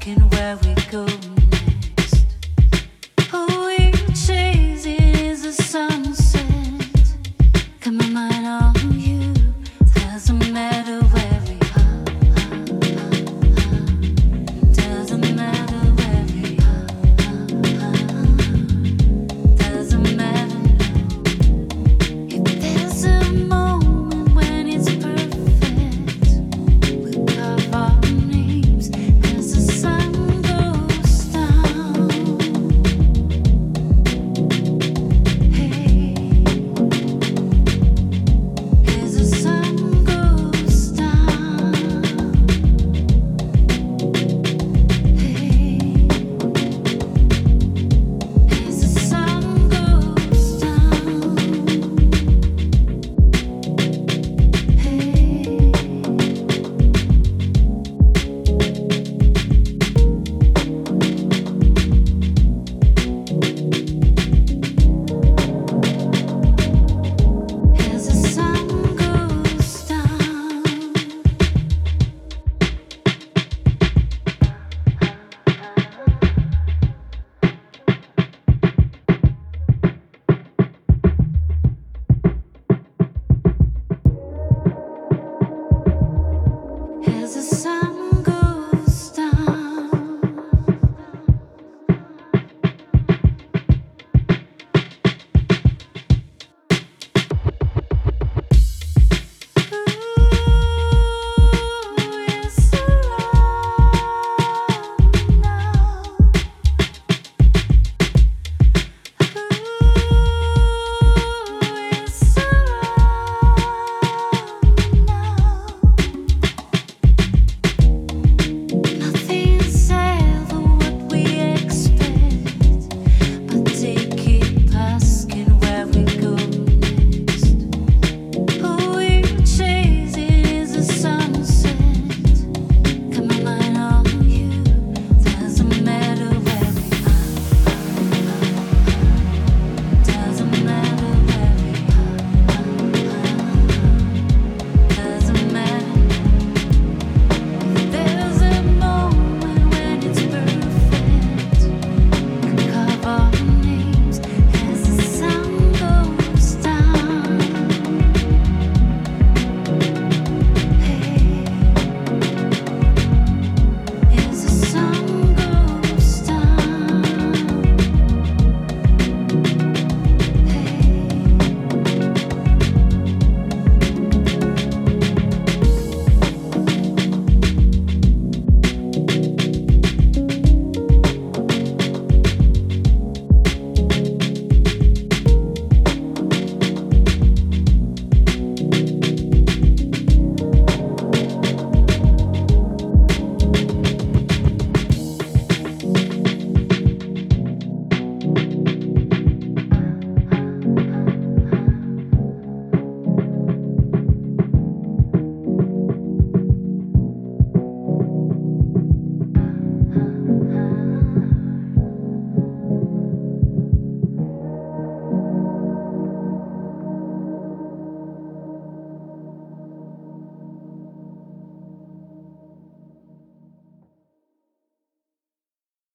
asking where we go.